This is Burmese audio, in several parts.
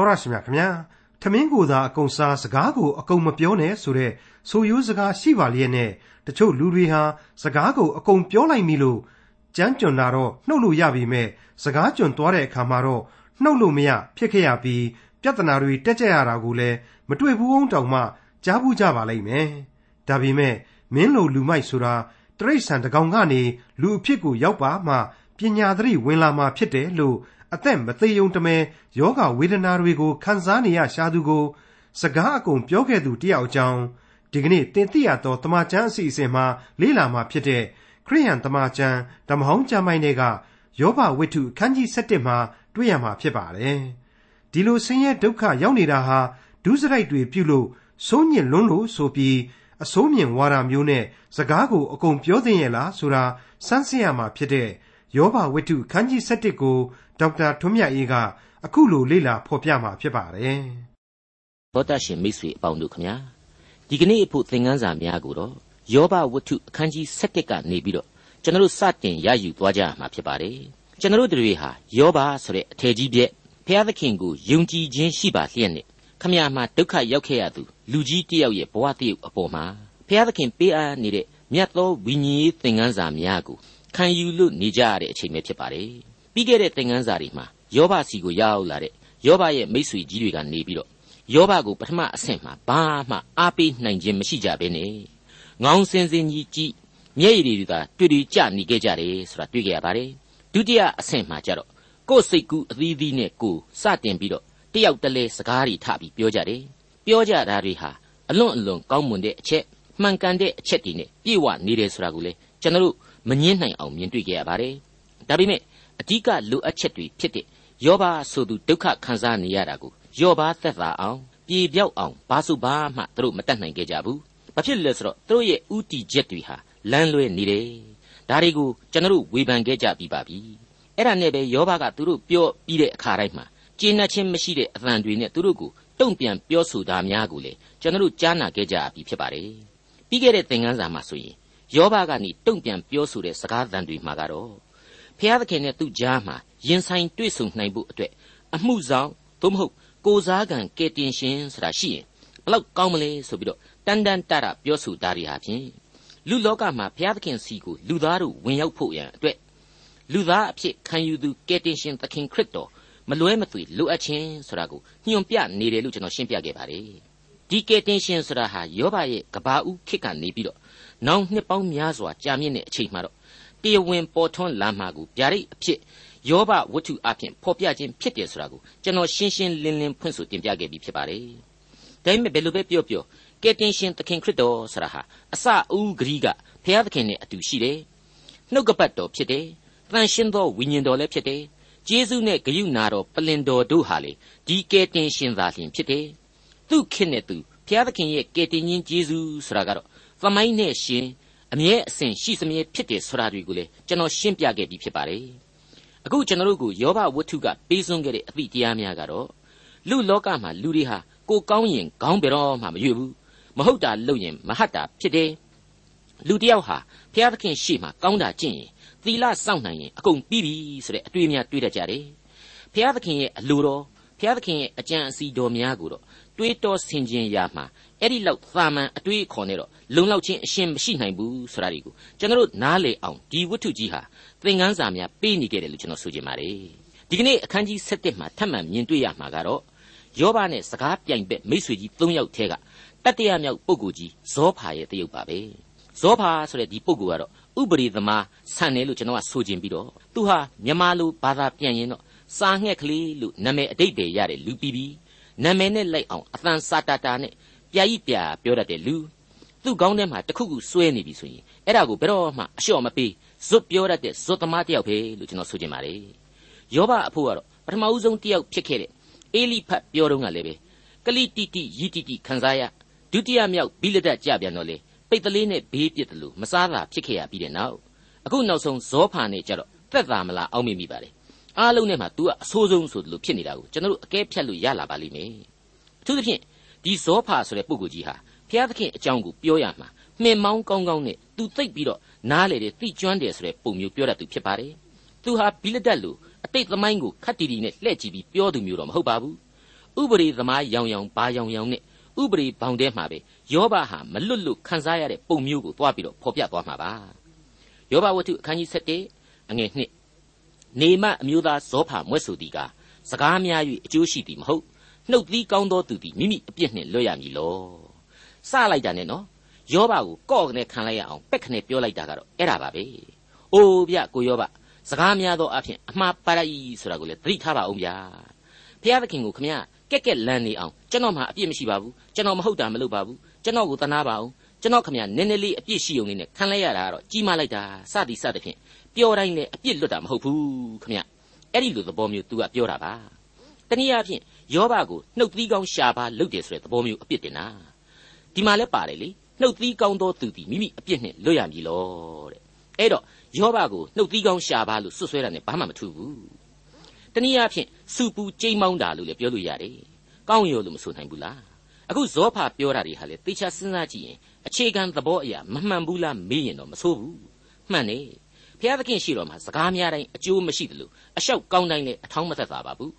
တော်ရရှိမြခင်ဗျာထမင်းကိုသာအကုန်စားစကားကိုအကုန်မပြောနဲ့ဆိုတဲ့ဆိုရိုးစကားရှိပါလျက်နဲ့တချို့လူတွေဟာစကားကိုအကုန်ပြောလိုက်ပြီလို့ကြမ်းကြွန်လာတော့နှုတ်လို့ရပြီမဲ့စကားကြွန်သွားတဲ့အခါမှာတော့နှုတ်လို့မရဖြစ်ခဲ့ရပြီးပြဿနာတွေတက်ကြရတာကိုလည်းမတွေ့ဘူးအောင်တောင်မှကြားဘူးကြပါလိမ့်မယ်ဒါပေမဲ့မင်းလိုလူမိုက်ဆိုတာတရိษံတကောင်ကနေလူအဖြစ်ကိုရောက်ပါမှပညာသတိဝင်လာမှာဖြစ်တယ်လို့ အသက်မသေးယုံတမဲယောဂဝေဒနာတွေကိုခံစားနေရရှာသူကို စကားအကုန်ပြောခဲ့သူတယောက်အကြောင်းဒီကနေ့တင်ပြရသောတမချန်းအစီအစဉ်မှာလေးလာမှာဖြစ်တဲ့ခရိယန်တမချန်းဓမ္မဟောင်းကျမ်းပိုင်းတွေကယောဘဝိတ္ထုအခန်းကြီး7မှာတွေ့ရမှာဖြစ်ပါတယ်ဒီလိုဆင်းရဲဒုက္ခရောက်နေတာဟာဒုစရိုက်တွေပြုလို့စိုးညစ်လွန်းလို့ဆိုပြီးအစိုးမြင်ဝါဒမျိုးနဲ့စကားကိုအကုန်ပြောသိရဲ့လားဆိုတာစမ်းစစ်ရမှာဖြစ်တဲ့ယောဘဝိတ္ထုခန်းကြီး7ကို ဒေါက်တာထွန်းမြတ်အေးကအခုလိုလေ့လာဖော်ပြမှာဖြစ်ပါတယ်။သောတရှင်မိတ်ဆွေအပေါင်းတို့ခမညာဒီကနေ့အဖို့သင်ခန်းစာများကိုတော့ယောဘဝတ္ထုအခန်းကြီး7ကနေပြီးတော့ကျွန်တော်တို့စတင်ရယူသွားကြမှာဖြစ်ပါတယ်။ကျွန်တော်တို့တွေဟာယောဘဆိုတဲ့အထယ်ကြီးပြက်ဖျားသခင်ကိုယုံကြည်ခြင်းရှိပါလျက်နဲ့ခမညာမှာဒုက္ခရောက်ခဲ့ရသူလူကြီးတယောက်ရဲ့ဘဝတည်းအပေါ်မှာဖျားသခင်ပေးအပ်နေတဲ့မြတ်သောဝိညာဉ်ရေးသင်ခန်းစာများကိုခံယူလို့နေကြရတဲ့အချိန်ပဲဖြစ်ပါတယ်။ ပြီးခဲ့တဲ့သင်ခန်းစာတွေမှာယောဘစီကိုရောက်လာတဲ့ယောဘရဲ့မိษွေကြီးတွေကနေပြီးတော့ယောဘကိုပထမအဆင့်မှာဘာမှအားပေးနိုင်ခြင်းမရှိကြဘဲနဲ့ငောင်းစင်စင်ကြီးကြည့်မျက်ရည်တွေသာတွေ့တွေ့ကြနေခဲ့ကြတယ်ဆိုတာတွေ့ကြရပါတယ်ဒုတိယအဆင့်မှာကျတော့ကိုယ်စိတ်ကူးအသီးသီးနဲ့ကိုစတင်ပြီးတော့တယောက်တလဲစကားတွေထပြီးပြောကြတယ်ပြောကြတာတွေဟာအလွန်အလွန်ကောင်းမွန်တဲ့အချက်မှန်ကန်တဲ့အချက်တွေနဲ့ပြည့်ဝနေတယ်ဆိုတာကိုလေကျွန်တော်တို့မငင်းနိုင်အောင်မြင်တွေ့ကြရပါတယ်ဒါပေမဲ့ အဓိကလိုအပ်ချက်တွေဖြစ်တဲ့ယောဘဆိုသူဒုက္ခခံစားနေရတာကိုယောဘသက်သာအောင်ပြေပြောက်အောင်ဘာစုဘာမှသူတို့မတတ်နိုင်ခဲ့ကြဘူး။ဘာဖြစ်လဲဆိုတော့သူတို့ရဲ့ဥတီချက်တွေဟာလမ်းလွဲနေတယ်။ဒါတွေကိုကျွန်တော်တို့ဝေဖန်ခဲ့ကြပြီးပါပြီ။အဲ့ဒါနဲ့ပဲယောဘကသူတို့ပြောပြီးတဲ့အခါတိုင်းမှာကျေနပ်ခြင်းမရှိတဲ့အသံတွေနဲ့သူတို့ကိုတုံ့ပြန်ပြောဆိုတာများကိုလေကျွန်တော်တို့ကြားနာခဲ့ကြပြီဖြစ်ပါတယ်။ပြီးခဲ့တဲ့သင်ခန်းစာမှာဆိုရင်ယောဘကနေတုံ့ပြန်ပြောဆိုတဲ့စကားသံတွေမှာကတော့ ဖျားသခင်နဲ့သူ့ကြားမှာရင်ဆိုင်တွေ့ဆုံနိုင်ဖို့အတွက်အမှုဆောင်သို့မဟုတ်ကိုစားကံကဲတင်ရှင်ဆိုတာရှိရင်ဘလောက်ကောင်းမလဲဆိုပြီးတော့တန်တန်တရပြောဆိုတာတွေဟာဖြင့်လူလောကမှာဘုရားသခင်စီကိုလူသားတို့ဝင်ရောက်ဖို့ရန်အတွက်လူသားအဖြစ်ခံယူသူကဲတင်ရှင်သခင်ခရစ်တော်မလွဲမသွေလိုအပ်ခြင်းဆိုတာကိုညွှန်ပြနေတယ်လို့ကျွန်တော်ရှင်းပြခဲ့ပါတယ်ဒီကဲတင်ရှင်ဆိုတာဟာယောဘရဲ့ကဘာဦးခေတ်ကနေပြီးတော့နောင်နှစ်ပေါင်းများစွာကြာမြင့်တဲ့အချိန်မှာတော့ တရားဝင်ပေါ်ထွန်းလာမှာကိုဗျာဒိတ်အဖြစ်ယောဘဝတ္ထုအဖြစ်ဖော်ပြခြင်းဖြစ်တယ်ဆိုတာကိုကျွန်တော်ရှင်းရှင်းလင်းလင်းဖွင့်ဆိုတင်ပြခဲ့ပြီးဖြစ်ပါတယ်။ဒါပေမဲ့ဘယ်လိုပဲပြောပြောကယ်တင်ရှင်သခင်ခရစ်တော်ဆိုတာဟာအစအဦးဂရီးကဖျားသခင်နဲ့အတူရှိတယ်။နှုတ်ကပတ်တော်ဖြစ်တယ်။တန်ရှင်းသောဝိညာဉ်တော်လည်းဖြစ်တယ်။ဂျေဇုနဲ့ဂယုနာတော်ပလင်တော်တို့ဟာလေဒီကယ်တင်ရှင်သာလျှင်ဖြစ်တယ်။သူ့ခင်နဲ့သူဖျားသခင်ရဲ့ကယ်တင်ရှင်ဂျေဇုဆိုတာကတော့သမိုင်းနဲ့ရှင် အမြဲအစဉ်ရှိစမြဲဖြစ်တယ်ဆိုတာတွေကိုလေကျွန်တော်ရှင်းပြခဲ့ပြီးဖြစ်ပါတယ်။အခုကျွန်တော်တို့ကိုယောဘဝတ္ထုကပေးစွန့်ခဲ့တဲ့အသည့်တရားများကတော့လူလောကမှာလူတွေဟာကိုကောင်းရင်ခေါင်းဘယ်တော့မှမရွေ့ဘူးမဟုတ်တာလုပ်ရင်မဟတ်တာဖြစ်တယ်လူတယောက်ဟာဘုရားသခင်ရှေ့မှာကောင်းတာကျင့်ရင်သီလစောင့်နိုင်ရင်အကုန်ပြီးပြီဆိုတဲ့အတွေ့အများတွေ့တတ်ကြတယ်ဘုရားသခင်ရဲ့အလိုတော်ဘုရားသခင်ရဲ့အကြံအစီတော်များကိုတော့ တွေးတောဆင်ခြင်ရမှာအဲ့ဒီလောက်သာမန်အတွေးခေါ်နေတော့လုံလောက်ချင်းအရှင်းမရှိနိုင်ဘူးဆိုတာဒီကိုကျွန်တော်တို့နားလေအောင်ဒီဝတ္ထုကြီးဟာသင်ခန်းစာများပေးနေခဲ့တယ်လို့ကျွန်တော်ဆိုချင်ပါတယ်ဒီကနေ့အခန်းကြီး7မှာထပ်မံမြင်တွေ့ရမှာကတော့ယောဘနဲ့စကားပြိုင်ဘက်မိတ်ဆွေကြီး၃ယောက်ထဲကတတိယမြောက်ပုဂ္ဂိုလ်ကြီးဇောဖာရဲ့တရုပ်ပါပဲဇောဖာဆိုတဲ့ဒီပုဂ္ဂိုလ်ကတော့ဥပရိသမားဆန်တယ်လို့ကျွန်တော်ကဆိုချင်ပြီးတော့သူဟာမြန်မာလိုဘာသာပြန်ရင်တော့စာငှက်ကလေးလို့နာမည်အတိတ်ပဲရတယ်လူပြီးပြီး နာမည်နဲ့လိုက်အောင်အသံစာတာတာနဲ့ပြာကြီးပြာပြောတတ်တဲ့လူသူ့ကောင်းထဲမှာတခုခုစွဲနေပြီဆိုရင်အဲ့ဒါကိုဘယ်တော့မှအလျှော့မပေးဇွတ်ပြောတတ်တဲ့ဇွတ်သမားတယောက်ပဲလို့ကျွန်တော်ဆိုချင်ပါတယ်ယောဘအဖို့ကတော့ပထမဦးဆုံးတယောက်ဖြစ်ခဲ့တဲ့အေလိဖတ်ပြောတော့ကလည်းပဲကလိတိတိယီတိတိခံစားရဒုတိယမြောက်ဘိလဒတ်ကြပြန်တော့လေပိတ်တလေးနဲ့ဘေးပြစ်တယ်လို့မစားတာဖြစ်ခဲ့ရပြီးတဲ့နောက်အခုနောက်ဆုံးဇောဖာနဲ့ကြတော့သက်သာမလားအောက်မိမိပါလေ အားလုံးနဲ့မှ तू ကအဆိုးဆုံးဆိုတယ်လို့ဖြစ်နေတာကိုကျွန်တော်တို့အကဲဖြတ်လို့ရလာပါလိမ့်မယ်အထူးသဖြင့်ဒီဇောဖာဆိုတဲ့ပုဂ္ဂိုလ်ကြီးဟာဘုရားသခင်အကြောင်းကိုပြောရမှာမှင်မောင်းကောင်းကောင်းနဲ့သူသိပ်ပြီးတော့နားလေတယ်သိကျွမ်းတယ်ဆိုတဲ့ပုံမျိုးပြောတတ်သူဖြစ်ပါတယ်သူဟာဘိလဒတ်လိုအတိတ်သမိုင်းကိုခတ်တီတီနဲ့လှည့်ကြည့်ပြီးပြောသူမျိုးတော့မဟုတ်ပါဘူးဥဥပရိသမားရောင်ရောင်ဘာရောင်ရောင်နဲ့ဥပရိဘောင်ထဲမှာပဲယောဘဟာမလွတ်လွတ်ခံစားရတဲ့ပုံမျိုးကိုသွားပြီးတော့ဖော်ပြသွားမှာပါယောဘဝတ္ထုအခန်းကြီး7အငယ်1 နေမအမျိုးသားဇောဖာမွဲ့ဆိုသည်ကစကားများ၍အကျိုးရှိသည်မဟုတ်နှုတ်သီးကောင်းသောသူသည်မိမိအပြစ်နှင့်လွတ်ရမည်လောစလိုက်တာနဲ့နော်ယောဘကိုကော့ကနေခံလိုက်ရအောင်ပက်ခနဲ့ပြောလိုက်တာကတော့အဲ့ဒါပါပဲအိုးဗျကိုယောဘစကားများသောအဖြစ်အမှားပါရ၏ဆိုတာကိုလည်းသတိထားပါအောင်ဗျာဖျားသခင်ကိုခမရကက်ကက်လန်းနေအောင်ကျွန်တော်မှအပြစ်မရှိပါဘူးကျွန်တော်မဟုတ်တာမလုပ်ပါဘူးကျွန်တော်ကိုတနာပါအောင်ကျွန်တော်ခမရနည်းနည်းလေးအပြစ်ရှိုံလေးနဲ့ခံလိုက်ရတာကတော့ကြီးမလိုက်တာစသည်စသဖြင့် ပျော်တိုင်းနဲ့အပြစ်လွတ်တာမဟုတ်ဘူးခမရအဲ့ဒီလိုသဘောမျိုး तू ကပြောတာပါတနည်းအားဖြင့်ယောဘကိုနှုတ်သီးကောင်းရှာပါလုပ်တယ်ဆိုတဲ့သဘောမျိုးအပြစ်တင်တာဒီမှာလဲပါတယ်လေနှုတ်သီးကောင်းသောသူသည်မိမိအပြစ်နဲ့လွတ်ရမည်လို့တဲ့အဲ့တော့ယောဘကိုနှုတ်သီးကောင်းရှာပါလို့ဆွဆွဲတာနဲ့ဘာမှမထူးဘူးတနည်းအားဖြင့်စူပူကြိမ်မောင်းတာလို့လည်းပြောလို့ရတယ်ကောင်းရောလို့မဆိုနိုင်ဘူးလားအခုဇောဖာပြောတာတွေဟာလေတေချာစဉ်းစားကြည့်ရင်အခြေခံသဘောအရာမမှန်ဘူးလားမေးရင်တော့မဆိုးဘူးမှန်တယ် ဘုရားသခင်ရှိတော်မှာစကားများတိုင်းအကျိုးမရှိသလိုအလျှောက်ကောင်းတိုင်းလည်းအထောင်းမသက်သာပါဘူး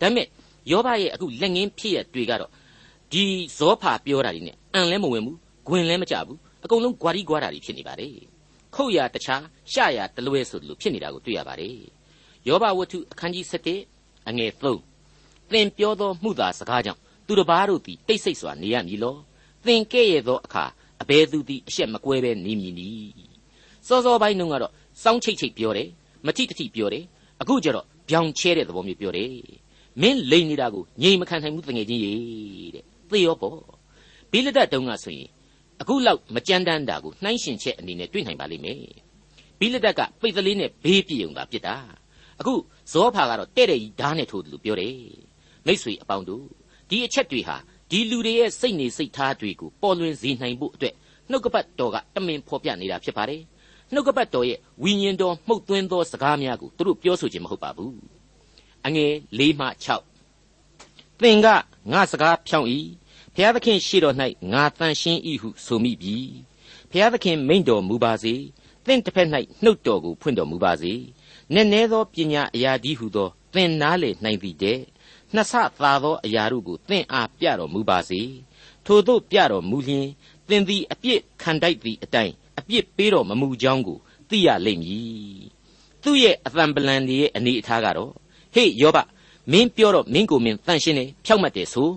ဒါပေမဲ့ယောဘရဲ့အခုလက်ငင်းဖြစ်ရတွေကတော့ဒီဇောဖာပြောတာတွေနဲ့အံလဲမဝင်ဘူးဂွင်လဲမကြဘူးအကုန်လုံးဂွာရီဂွာတာတွေဖြစ်နေပါတယ်ခုတ်ရတခြားရှရတလွဲဆိုလိုဖြစ်နေတာကိုတွေ့ရပါတယ်ယောဘဝတ္ထုအခန်းကြီး7အငယ်3သင်ပြောသောမှုသာစကားကြောင့်သူတစ်ပါးတို့သည်တိတ်ဆိတ်စွာနေရမည်လောသင်ကဲ့ရဲ့သောအခါအဘယ်သူသည်အရှက်မကွဲပဲနေမည်နီစောစောပိုင်းတုန်းကတော့ စောင်းချိတ်ချိတ်ပြောတယ်မတိတတိပြောတယ်အခုကျတော့ပြောင်ချဲတဲ့သဘောမျိုးပြောတယ်မင်းလိန်နေတာကိုငြိမ်မခံနိုင်ဘူးတငယ်ချင်းရေတဲ့သေရောပေါ့ဘိလဒတ်တုန်းကဆိုရင်အခုလောက်မကြမ်းတမ်းတာကိုနှိုင်းရှင်ချက်အနေနဲ့တွေ့နိုင်ပါလိမ့်မယ်ဘိလဒတ်ကပိတ်ကလေးနဲ့ဘေးပြေုံတာပြစ်တာအခုဇောဖာကတော့တဲ့တဲ့ကြီးဓာတ်နဲ့ထိုးတယ်လို့ပြောတယ်မိษွေအပေါင်းတို့ဒီအချက်တွေဟာဒီလူတွေရဲ့စိတ်နေစိတ်ထားတွေကိုပေါ်လွင်စေနိုင်ဖို့အတွက်နှုတ်ကပတ်တော်ကတမင်ဖော်ပြနေတာဖြစ်ပါတယ် နှုတ်ကပတ်တော်ရဲ့ဝိညာဉ်တော်မှုတ်သွင်းသောစကားများကိုသူတို့ပြောဆိုခြင်းမဟုတ်ပါဘူးအငယ်၄မှ6သင်ကငါစကားဖြောင်း၏ဘုရားသခင်ရှေ့တော်၌ငါတန်ရှင်း၏ဟုဆိုမိပြီဘုရားသခင်မိန့်တော်မူပါစေသင်တစ်ဖက်၌နှုတ်တော်ကိုဖွင့်တော်မူပါစေနည်းနည်းသောပညာအရာဒီဟုသောသင်နားလေနိုင်သည်တဲ့နှစ်ဆသာသောအရာတို့ကိုသင်အားပြတော်မူပါစေထို့သောပြတော်မူလျင်သင်သည်အပြစ်ခံတိုက်သည့်အတိုင်း အပြစ်ပေးတော်မမူကြောင်းကိုသိရလိမ့်မည်သူ့ရဲ့အသံပလန်ရဲ့အနေအထားကတော့ဟေ့ယောဘမင်းပြောတော့မင်းကိုမင်းတန့်ရှင်းတယ်ဖြောက်မှတ်တယ်ဆို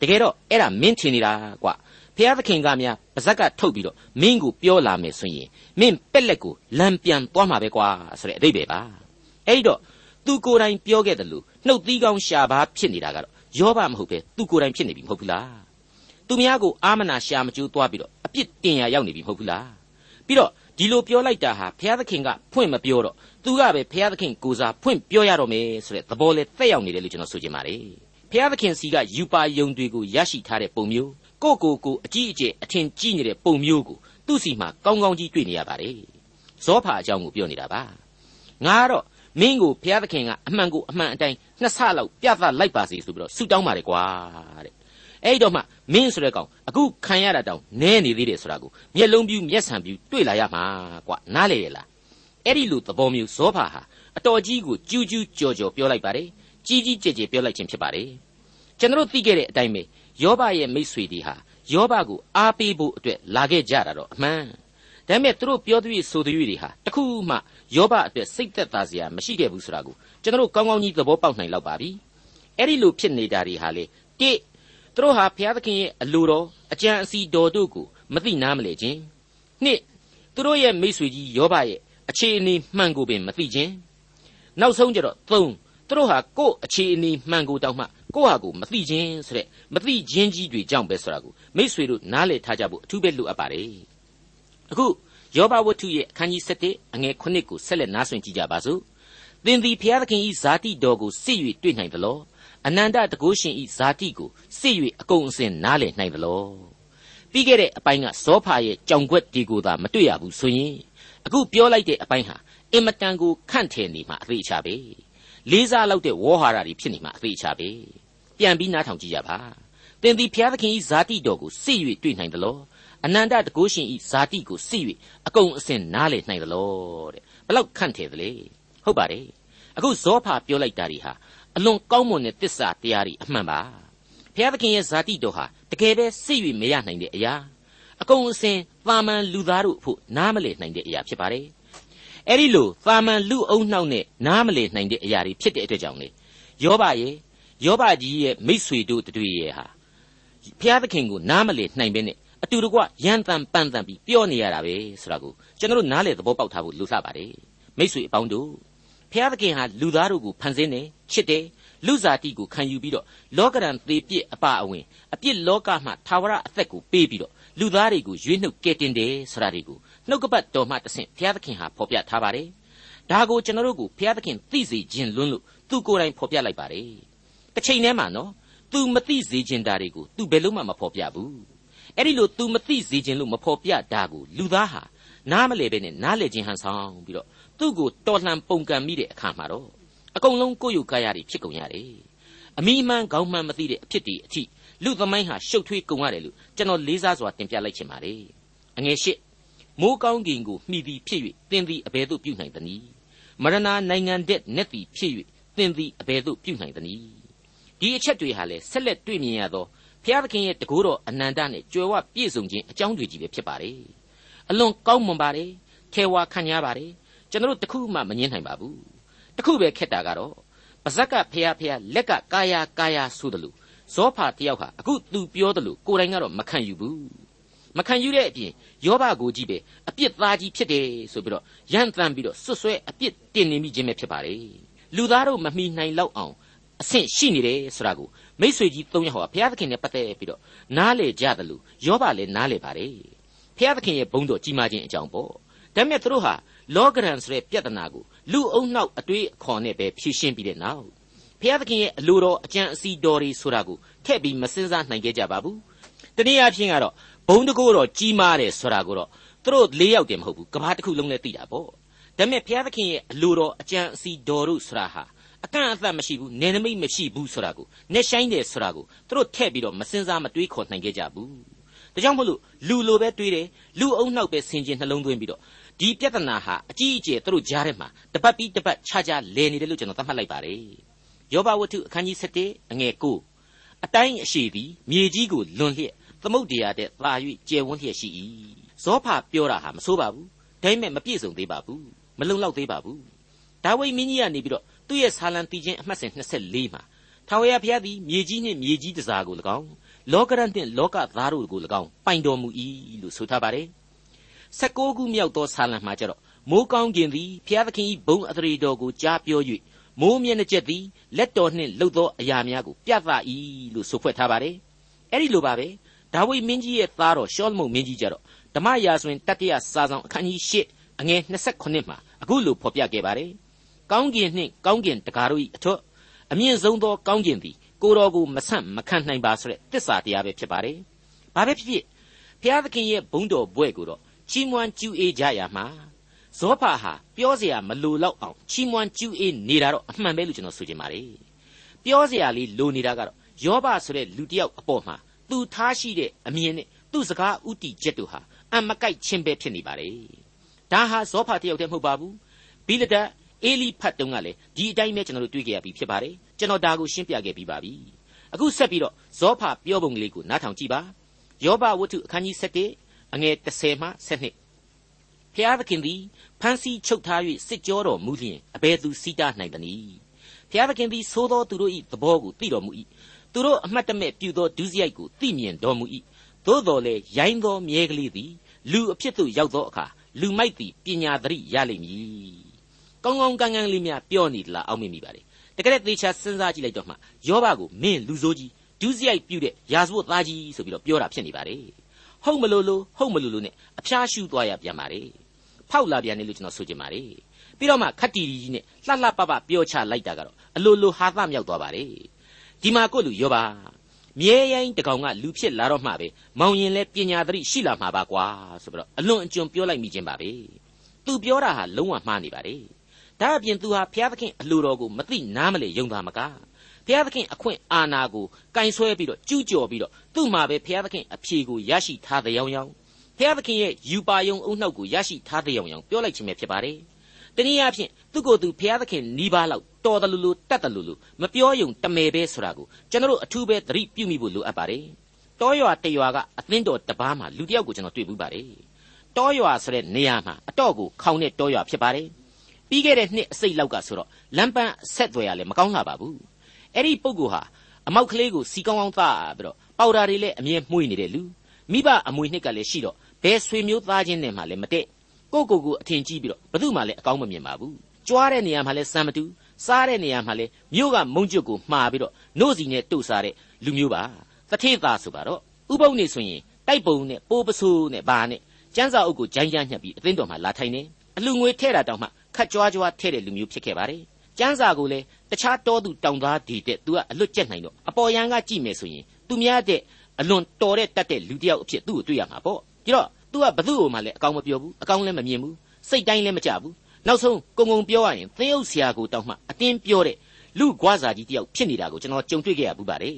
တကယ်တော့အဲ့ဒါမင်းထင်နေတာကွာဖျားသခင်ကများပါဇက်ကထုတ်ပြီးတော့မင်းကိုပြောလာမယ်ဆိုရင်မင်းပက်လက်ကိုလမ်းပြန်သွားမှာပဲကွာဆိုတဲ့အဓိပ္ပာယ်ပါအဲ့တော့သူကိုယ်တိုင်ပြောခဲ့တယ်လို့နှုတ်သီးကောင်းရှာပါဖြစ်နေတာကတော့ယောဘမဟုတ်ပဲသူကိုယ်တိုင်ဖြစ်နေပြီမဟုတ်ဘူးလားသူများကိုအာမနာရှာမကျိုးသွားပြီးတော့အပြစ်တင်ရရောက်နေပြီမဟုတ်ဘူးလား ပြီးတော့ဒီလိုပြောလိုက်တာဟာဘုရားသခင်ကဖွင့်မပြောတော့သူကပဲဘုရားသခင်ကိုစားဖွင့်ပြောရတော့မယ်ဆိုတဲ့သဘောလဲတက်ရောက်နေတယ်လို့ကျွန်တော်ဆိုချင်ပါတယ်ဘုရားသခင်စီကယူပါယုံတွေကိုရရှိထားတဲ့ပုံမျိုးကိုကိုကိုအကြီးအကျယ်အထင်ကြီးနေတဲ့ပုံမျိုးကိုသူ့စီမှာကောင်းကောင်းကြီးတွေ့နေရပါတယ်ဇောဖာအကြောင်းကိုပြောနေတာပါငါကတော့မင်းကိုဘုရားသခင်ကအမှန်ကိုအမှန်အတိုင်းနှစ်ဆလောက်ပြသလိုက်ပါစေဆိုပြီးတော့ဆုတောင်းပါတယ်ကွာတဲ့ အဲ့တော့မှမင်းဆိုတဲ့ကောင်အခုခံရတာတောင်နဲနေသေးတယ်ဆိုတာကိုမျက်လုံးပြူးမျက်စံပြူးတွေ့လာရမှာကွာနားလေရလားအဲ့ဒီလိုသဘောမျိုးဇောဖာဟာအတော်ကြီးကိုကျူးကျူးကြော်ကြော်ပြောလိုက်ပါတယ်ကြီးကြီးကျယ်ကျယ်ပြောလိုက်ခြင်းဖြစ်ပါတယ်ကျွန်တော်သိခဲ့တဲ့အတိုင်းပဲယောဘရဲ့မိတ်ဆွေတွေဟာယောဘကိုအားပေးဖို့အတွက်လာခဲ့ကြတာတော့အမှန်ဒါပေမဲ့သူတို့ပြောသူတွေဆိုသူတွေဟာတခုမှယောဘအတွက်စိတ်သက်သာစရာမရှိခဲ့ဘူးဆိုတာကိုကျွန်တော်ကောင်းကောင်းကြီးသဘောပေါက်နိုင်လောက်ပါပြီအဲ့ဒီလိုဖြစ်နေတာတွေဟာလေတိ သူတို့ဟာဘုရားသခင်ရဲ့အလိုတော်အကြံအစီတော်တို့ကိုမသိနားမလဲခြင်းနှစ်သူတို့ရဲ့မိษွေကြီးယောဘရဲ့အခြေအနေမှန်ကိုပင်မသိခြင်းနောက်ဆုံးကြတော့သုံးသူတို့ဟာကိုယ့်အခြေအနေမှန်ကိုတောင်မှကိုယ့်ဟာကိုမသိခြင်းဆိုတဲ့မသိခြင်းကြီးတွေကြောင့်ပဲဆိုတာကိုမိษွေတို့နားလည်ထားကြဖို့အထူးပဲလိုအပ်ပါတယ်အခုယောဘဝတ္ထုရဲ့အခန်းကြီး7အငယ်9ကိုဆက်လက်နားဆွင့်ကြည့်ကြပါစို့သင်သည်ဖျားသခင်ဤဇာတိတော်ကိုစစ်၍တွေ့နိုင်သလော အနန္တတကုရှင်ဤဇာတိကိုစစ်၍အကုန်အစင်နားလည်နိုင်သလောပြီးခဲ့တဲ့အပိုင်းကဇောဖာရဲ့ကြောင်ခွက်ဒီကိုသာမတွေ့ရဘူးဆိုရင်အခုပြောလိုက်တဲ့အပိုင်းဟာအင်မတန်ကိုခန့်ထည်နေမှအသေးချာပဲလေးစားလောက်တဲ့ဝေါ်ဟာရတွေဖြစ်နေမှအသေးချာပဲပြန်ပြီးနားထောင်ကြည့်ကြပါသင်သည်ဖျားသခင်ဤဇာတိတော်ကိုစစ်၍တွေ့နိုင်သလောအနန္တတကုရှင်ဤဇာတိကိုစစ်၍အကုန်အစင်နားလည်နိုင်သလောတဲ့ဘလောက်ခန့်ထည်သလဲဟုတ်ပါတယ်အခုဇောဖာပြောလိုက်တာတွေဟာ အလွန်ကောင်းမွန်တဲ့တစ္ဆာတရားတွေအမှန်ပါဘုရားသခင်ရဲ့ဇာတိတော်ဟာတကယ်ပဲစိတ်၍မရနိုင်တဲ့အရာအကုန်အစင်သာမန်လူသားတို့အဖို့နားမလည်နိုင်တဲ့အရာဖြစ်ပါတယ်အဲ့ဒီလိုသာမန်လူအုံနှောက်နဲ့နားမလည်နိုင်တဲ့အရာတွေဖြစ်တဲ့အတွက်ကြောင့်လေယောဘရဲ့ယောဘကြီးရဲ့မိษွေတို့တွေရဲ့ဟာဘုရားသခင်ကိုနားမလည်နိုင်ပဲနဲ့အတူတကွရန်တန်ပန်တန်ပြီးပြောနေရတာပဲဆိုတာကိုကျွန်တော်နားလေသဘောပေါက်ထားဖို့လိုလှပါတယ်မိษွေအပေါင်းတို့ဖျားသခင်ဟာလူသားတို့ကိုဖန်ဆင်းတယ် ချစ်တယ်လူစားတိကိုခံယူပြီးတော့လောကရန်သေးပြစ်အပအဝင်အပြစ်လောကမှသာဝရအသက်ကိုပေးပြီးတော့လူသားတွေကိုရွေးနှုတ်ကဲတင်တယ်ဆိုတာတွေကိုနှုတ်ကပတ်တော်မှတဆင့်ဘုရားသခင်ဟာဖော်ပြထားပါတယ်။ဒါကိုကျွန်တော်တို့ကိုဘုရားသခင်သိစေခြင်းလွန်းလို့သူကိုယ်တိုင်ဖော်ပြလိုက်ပါတယ်။တစ်ချိန်တည်းမှာနော်သူမသိစေခြင်းတာတွေကိုသူဘယ်လို့မှမဖော်ပြဘူး။အဲ့ဒီလိုသူမသိစေခြင်းလို့မဖော်ပြတာကိုလူသားဟာနားမလဲပဲနဲ့နားလေခြင်းဟန်ဆောင်ပြီးတော့သူ့ကိုတော်လှန်ပုန်ကန်မိတဲ့အခါမှာတော့ အကုန်လုံးကိုယ့်ယူကားရတွေဖြစ်ကုန်ရတယ်။အမိမှန်ကောင်းမှန်မသိတဲ့အဖြစ်တွေအထိလူသမိုင်းဟာရှုပ်ထွေးကုန်ရတယ်လို့ကျွန်တော်လေးစားစွာတင်ပြလိုက်ချင်ပါတယ်။အငယ်ရှိမိုးကောင်းကင်ကိုမှီသည်ဖြစ်၍သင်သည်အဘယ်သို့ပြုနိုင်သနည်း။မရဏနိုင်ငံတဲ့နက်သည်ဖြစ်၍သင်သည်အဘယ်သို့ပြုနိုင်သနည်း။ဒီအချက်တွေဟာလေဆက်လက်တွေ့မြင်ရသောဘုရားသခင်ရဲ့တကူတော်အနန္တနဲ့ကြွယ်ဝပြည့်စုံခြင်းအကြောင်းတွေကြီးပဲဖြစ်ပါတယ်။အလွန်ကောင်းမွန်ပါတယ်။ထေဝါခံရပါတယ်။ကျွန်တော်တို့တခုမှမငင်းနိုင်ပါဘူး။ တခုပဲခက်တာကတော့ပါဇက်ကဖះဖះလက်ကကာယာကာယာဆိုတယ်လို့ဇောဖာတယောက်ဟာအခုသူပြောတယ်လို့ကိုယ်တိုင်ကတော့မခံယူဘူးမခံယူတဲ့အပြင်ယောဘကိုကြီးပဲအပြစ်သားကြီးဖြစ်တယ်ဆိုပြီးတော့ရန်တမ်းပြီးတော့ဆွဆွဲအပြစ်တင်နေမိခြင်းပဲဖြစ်ပါလေလူသားတို့မမိနိုင်လောက်အောင်အဆင့်ရှိနေတယ်ဆိုတာကိုမိษွေကြီးသုံးယောက်ဟာဘုရားသခင်နဲ့ပတ်သက်ပြီးတော့နားလေကြတယ်လို့ယောဘလည်းနားလေပါတယ်ဘုရားသခင်ရဲ့ဘုန်းတော်ကြီးမားခြင်းအကြောင်းပေါ့ဒါပေမဲ့သူတို့ဟာလောကရန်ဆိုတဲ့ပြဿနာကို လူအုံနောက်အတွေးအခေါ်နဲ့ပဲဖြေရှင်းပြီးတဲ့နောက်ဘုရားသခင်ရဲ့အလိုတော်အကြံအစီတော်တွေဆိုတာကိုထည့်ပြီးမစင်စားနိုင်ခဲ့ကြပါဘူးတနည်းအားဖြင့်ကတော့ဘုံတကိုးတော်ကြီးမားတယ်ဆိုတာကိုတော့သူတို့၄ယောက်တည်းမဟုတ်ဘူးကဘာတစ်ခုလုံးလည်းသိတာပေါ့ဒါပေမဲ့ဘုရားသခင်ရဲ့အလိုတော်အကြံအစီတော်တို့ဆိုတာဟာအကန့်အသတ်မရှိဘူးနယ်နိမိတ်မရှိဘူးဆိုတာကိုနဲ့ဆိုင်တယ်ဆိုတာကိုသူတို့ထည့်ပြီးတော့မစင်စားမတွေးခေါ်နိုင်ခဲ့ကြဘူး ဒါကြောင့်မို့လို့လူလိုပဲတွေးတယ်လူအုံနောက်ပဲဆင်ခြင်နှလုံးသွင်းပြီးတော့ဒီပြဿနာဟာအကြီးအကျယ်သူတို့ကြားထဲမှာတပတ်ပြီးတပတ်ခြားခြားလဲနေတယ်လို့ကျွန်တော်သတ်မှတ်လိုက်ပါတယ်ယောဘဝတ္ထုအခန်းကြီး7အငယ်9အတိုင်းအရှိသည်မြေကြီးကိုလွန်လျက်သမုတ်တရားတဲ့သာ၍ကျယ်ဝန်းလျက်ရှိ၏ဇောဖပြောတာဟာမဆိုးပါဘူးဒါပေမဲ့မပြည့်စုံသေးပါဘူးမလုံလောက်သေးပါဘူးဒါဝိမင်းကြီးကနေပြီးတော့သူ့ရဲ့ဆာလံတီချင်းအမှတ်စဉ်24မှာထာဝရဘုရားသည်မြေကြီးနှင့်မြေကြီးတစားကို၎င်း လောကရန်နှင့်လောကသားတို့ကို၎င်းပိုင်တော်မူ၏လို့ဆိုထားပါတယ်16ခုမြောက်သောဆာလံမှာကျတော့မိုးကောင်းကင်သည်ဘုရားသခင်၏ဘုံအထရေတော်ကိုကြားပြော၍မိုးမျက်နှာကျက်သည်လက်တော်နှင့်လှုပ်သောအရာများကိုပြသ၏လို့ဆိုဖွဲ့ထားပါတယ်အဲ့ဒီလိုပါပဲဒါဝိမင်းကြီးရဲ့သားတော်ရှောလမုန်မင်းကြီးကြတော့ဓမ္မရာဇဝင်တတိယစာဆောင်အခန်းကြီး၈အငယ်28မှာအခုလိုဖော်ပြခဲ့ပါတယ်ကောင်းကင်နှင့်ကောင်းကင်တကားတို့၏အထွတ်အမြင့်ဆုံးသောကောင်းကင်သည် ကိုတော်ကိုမဆန့်မခံနိုင်ပါဆိုတဲ့တစ္ဆာတရားပဲဖြစ်ပါတယ်ဘာပဲဖြစ်ဖြစ်ဘုရားသခင်ရဲ့ဘုန်းတော်ဘွဲ့ကိုတော့ချီးမွမ်းကျူးအေးကြရမှာဇောဖာဟာပြောเสียမလိုတော့အောင်ချီးမွမ်းကျူးအေးနေတာတော့အမှန်ပဲလို့ကျွန်တော်ဆိုချင်ပါတယ်ပြောเสียလေးလိုနေတာကတော့ယောဘဆိုတဲ့လူတစ်ယောက်အပေါ်မှာသူထားရှိတဲ့အမြင်နဲ့သူ့စကားဥတီချက်တို့ဟာအမကိုက်ချင်းပဲဖြစ်နေပါလေဒါဟာဇောဖာတယောက်တည်းမဟုတ်ပါဘူးဘိလဒတ်အေလိဖတ်တုံးကလည်းဒီအတိုင်းပဲကျွန်တော်တို့တွေ့ကြရပြီဖြစ်ပါတယ် ကျွန်တော်ဒါကိုရှင်းပြခဲ့ပြီးပါပြီအခုဆက်ပြီးတော့ဇောဖာပြောပုံကလေးကိုနားထောင်ကြည့်ပါယောဘဝတ္ထုအခန်းကြီး7အငယ်30မှ7ဖျားသခင်သည်ဖန်စီချုပ်ထား၍စစ်ကြောတော်မူလျင်အဘယ်သူစီးတားနိုင်သနည်းဖျားသခင်သည်သိုးသောသူတို့၏သဘောကိုသိတော်မူ၏သူတို့အမှတ်တမဲ့ပြုသောဒုစရိုက်ကိုသိမြင်တော်မူ၏သို့တော်လည်းရိုင်းသောမြဲကလေးသည်လူအဖြစ်သို့ရောက်သောအခါလူမိုက်သည်ပညာသတိရလိမ့်မည်ကောင်းကောင်းကန်းကန်းလေးများပြောနေသလားအောက်မေ့မိပါလေ တကယ်သေချာစဉ်းစားကြည့်လိုက်တော့မှယောဘကိုမင်းလူဆိုးကြီးဒုစရိုက်ပြုတဲ့ရာဇဝတ်သားကြီးဆိုပြီးတော့ပြောတာဖြစ်နေပါလေဟုတ်မလို့လို့ဟုတ်မလို့လို့ ਨੇ အဖျားရှူသွားရပြန်ပါလေဖောက်လာပြန်နေလို့ကျွန်တော်ဆိုချင်ပါလေပြီးတော့မှခတ်တီကြီးနဲ့လှလှပပပြောချလိုက်တာကတော့အလိုလိုဟာသမြောက်သွားပါလေဒီမှာကိုလူယောပါမြဲရင်တကောင်ကလူဖြစ်လာတော့မှပဲမောင်ရင်လဲပညာသတိရှိလာမှာပါကွာဆိုပြီးတော့အလွန်အကျွံပြောလိုက်မိခြင်းပါပဲသူပြောတာဟာလုံးဝမှားနေပါလေ ဒါအပြင်သူဟာဘုရားသခင်အလိုတော်ကိုမသိနားမလဲယုံတာမကဘုရားသခင်အခွင့်အာဏာကိုကင်ဆွဲပြီးတော့ကျူးကျော်ပြီးတော့သူ့မှာပဲဘုရားသခင်အဖြေကိုရရှိထားတဲ့ရောင်ရောင်ဘုရားသခင်ရဲ့ယူပါယုံအုံနှောက်ကိုရရှိထားတဲ့ရောင်ရောင်ပြောလိုက်ခြင်းပဲဖြစ်ပါတယ်တနည်းအားဖြင့်သူ့ကိုယ်သူဘုရားသခင်နီးပါးလောက်တော်တယ်လို့လို့တတ်တယ်လို့လို့မပြောယုံတမယ်ပဲဆိုတာကိုကျွန်တော်တို့အထူးပဲသတိပြုမိဖို့လိုအပ်ပါတယ်တောရွာတရွာကအသင်းတော်တပားမှာလူတစ်ယောက်ကိုကျွန်တော်တွေ့ဘူးပါတယ်တောရွာဆိုတဲ့နေရာမှာအတော့ကိုခေါင်းနဲ့တောရွာဖြစ်ပါတယ် ပြီးခဲ့တဲ့နှစ်အစိတ်လောက်ကဆိုတော့လမ်းပန်းဆက်သွယ်ရလဲမကောင်းလာပါဘူးအဲ့ဒီပုဂ္ဂိုလ်ဟာအမောက်ကလေးကိုစီကောင်းကောင်းသားပြီးတော့ပေါက်တာတွေလည်းအမြဲမှုှနေတဲ့လူမိဘအမွေနှစ်ကလည်းရှိတော့ဘယ်ဆွေမျိုးသားချင်းနဲ့မှလည်းမတည့်ကိုကိုကိုအထင်ကြီးပြီးတော့ဘသူမှလည်းအကောင်းမမြင်ပါဘူးကြွားတဲ့နေရာမှာလည်းစံမတူစားတဲ့နေရာမှာလည်းမြို့ကမုံကျွတ်ကိုမှားပြီးတော့နှုတ်စီနဲ့တို့စားတဲ့လူမျိုးပါတထေသားဆိုပါတော့ဥပုံနေဆိုရင်တိုက်ပုံနဲ့ပိုးပဆိုးနဲ့ဘာနဲ့ကျန်းစာအုပ်ကိုဂျိုင်းဂျမ်းညှပ်ပြီးအသင်းတော်မှာလာထိုင်နေအလူငွေထဲ့တာတောင်မှခ တ်ကြွားကြွားထဲ့တဲ့လူမျိုးဖြစ်ခဲ့ပါတယ်ကျန်းစာကိုလည်းတခြားတောသူတောင်သားဒီတဲ့သူကအလွတ်ကျက်နိုင်တော့အပေါ်ယံကကြည့်မယ်ဆိုရင်သူများတဲ့အလွန်တော်တဲ့တတ်တဲ့လူတစ်ယောက်အဖြစ်သူ့ကိုတွေ့ရမှာပေါ့ကြတော့ तू ကဘသူ့ကိုမှလည်းအကောင်မပြောဘူးအကောင်လည်းမမြင်ဘူးစိတ်တိုင်းလည်းမကြဘူးနောက်ဆုံးကုံကုံပြောရရင်သင်းဥဆရာကိုတောက်မှအတင်းပြောတဲ့လူ့ကွာစာကြီးတယောက်ဖြစ်နေတာကိုကျွန်တော်ကြုံတွေ့ခဲ့ရဘူးပါတယ်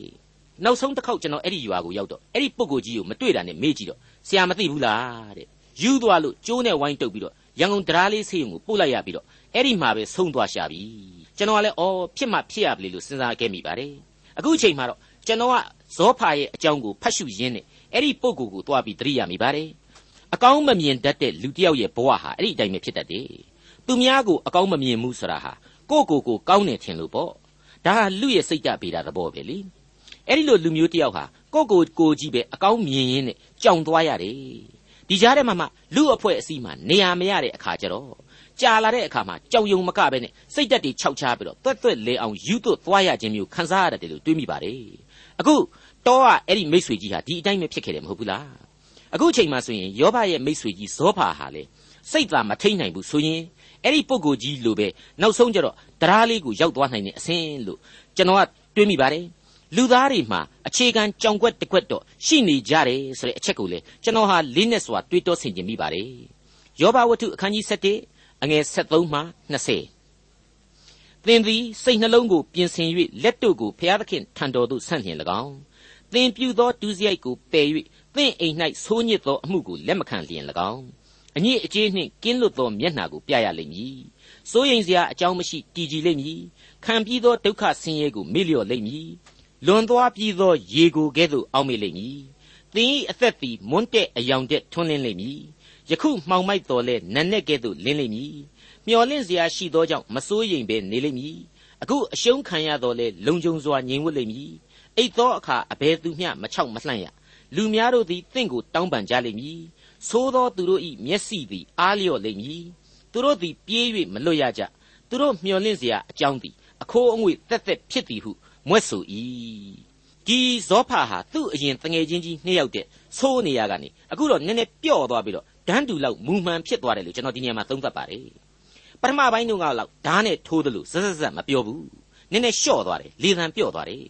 နောက်ဆုံးတစ်ခေါက်ကျွန်တော်အဲ့ဒီရွာကိုရောက်တော့အဲ့ဒီပုဂ္ဂိုလ်ကြီးကိုမတွေ့တာနဲ့မေးကြည့်တော့ဆရာမသိဘူးလားတဲ့ယူသွားလို့ကျိုးနဲ့ဝိုင်းတုပ်ပြီးတော့ ရန်ကုန်တရားလေးဆေးရုံကိုပို့လိုက်ရပြီးတော့အဲ့ဒီမှာပဲဆုံးသွားရှာပြီကျွန်တော်ကလည်းအော်ဖြစ်မှဖြစ်ရပါလေလို့စဉ်းစားခဲ့မိပါတယ်အခုအချိန်မှာတော့ကျွန်တော်ကဇောဖာရဲ့အကြောင်းကိုဖတ်ရှုရင်းနဲ့အဲ့ဒီပုဂ္ဂိုလ်ကိုတွားပြီးသတိရမိပါတယ်အကောင်းမမြင်တတ်တဲ့လူတစ်ယောက်ရဲ့ဘဝဟာအဲ့ဒီအတိုင်းပဲဖြစ်တတ်တယ်သူများကိုအကောင်းမမြင်မှုဆိုတာဟာကိုယ့်ကိုယ်ကိုကောင်းနေထင်လို့ပေါ့ဒါဟာလူရဲ့စိတ်ဓာတ်ပေတာသဘောပဲလေအဲ့ဒီလိုလူမျိုးတစ်ယောက်ဟာကိုယ့်ကိုယ်ကိုကြီးပဲအကောင်းမြင်ရင်းနဲ့ကြောင်သွားရတယ် ဒီကြားထဲမှာမှလူအဖွဲ့အစည်းမှာနေရာမရတဲ့အခါကျတော့ကြာလာတဲ့အခါမှာကြောင်ယုံမကပဲနဲ့စိတ်တက်တွေခြောက်ချားပြီးတော့တွက်တွက်လဲအောင်ယူသွတ်သွားရခြင်းမျိုးခံစားရတယ်လို့တွေးမိပါတယ်အခုတောကအဲ့ဒီမိတ်ဆွေကြီးဟာဒီအတိုင်းပဲဖြစ်ခဲ့တယ်မဟုတ်ဘူးလားအခုအချိန်မှဆိုရင်ယောဘရဲ့မိတ်ဆွေကြီးဇောဖာဟာလေစိတ်သာမထိန်နိုင်ဘူးဆိုရင်အဲ့ဒီပုဂ္ဂိုလ်ကြီးလိုပဲနောက်ဆုံးကျတော့တရားလေးကိုရောက်သွားနိုင်တဲ့အဆင်းလို့ကျွန်တော်ကတွေးမိပါတယ် လူသားတွေမှာအခြေခံကြောင်ကွက်တစ်ကွက်တော့ရှိနေကြတယ်ဆိုတဲ့အချက်ကိုလေကျွန်တော်ဟာလေးနဲ့စွာတွေးတောဆင်ခြင်မိပါတယ်ယောဘဝတ္ထုအခန်းကြီး7အငယ်73မှ20သင်သည်စိတ်နှလုံးကိုပြင်ဆင်၍လက်တို့ကိုဖျားသခင်ထံတော်သို့ဆန့်လျင်၎င်းသင်ပြုသောဒုစရိုက်ကိုပယ်၍သင်အိမ်၌ဆိုးညစ်သောအမှုကိုလက်မခံလျင်၎င်းအညစ်အကြေးနှင့်ကင်းလွတ်သောမျက်နှာကိုပြရလိမ့်မည်စိုးရိမ်စရာအကြောင်းမရှိတည်ကြည်လိမ့်မည်ခံပြီးသောဒုက္ခဆင်းရဲကိုမေ့လျော့လိမ့်မည် လွန်သွားပြီးသောရေကိုကဲ့သို့အောက်မေ့လိမ့်မည်သင်၏အသက်သည်မွန်းတဲ့အယောင်တဲ့ထွန်းလင်းလိမ့်မည်ယခုမှောင်မိုက်တော်လဲနတ်နဲ့ကဲ့သို့လင်းလိမ့်မည်မျော်လင့်စရာရှိသောကြောင့်မစိုးရိမ်ဘဲနေလိမ့်မည်အခုအရှုံးခံရတော်လဲလုံခြုံစွာငြိမ်ဝတ်လိမ့်မည်အိတ်သောအခါအဘယ်သူမျှမချောက်မလှန့်ရလူများတို့သည်တင့်ကိုတောင်းပန်ကြလိမ့်မည်သို့သောသူတို့၏မျက်စိသည်အားလျော့လိမ့်မည်သူတို့သည်ပြေး၍မလွတ်ရကြသူတို့မျှော်လင့်စရာအကြောင်းသည်အခိုးအငွေတက်တက်ဖြစ်သည်ဟု မွဲ့ဆို၏ဒီဇောဖာဟာသူ့အရင်တငယ်ချင်းကြီးနှစ်ယောက်တဲ့ဆိုးနေရကနေအခုတော့နည်းနည်းပျော့သွားပြီးတော့ဒန်းတူလောက်မူမှန်ဖြစ်သွားတယ်လို့ကျွန်တော်ဒီနေရာမှာသုံးသပ်ပါတယ်ပထမပိုင်းတုန်းကတော့ဓာတ်နဲ့ထိုးတယ်လို့ဇက်ဇက်ဇက်မပြောဘူးနည်းနည်းလျှော့သွားတယ်လေသံပျော့သွားတယ်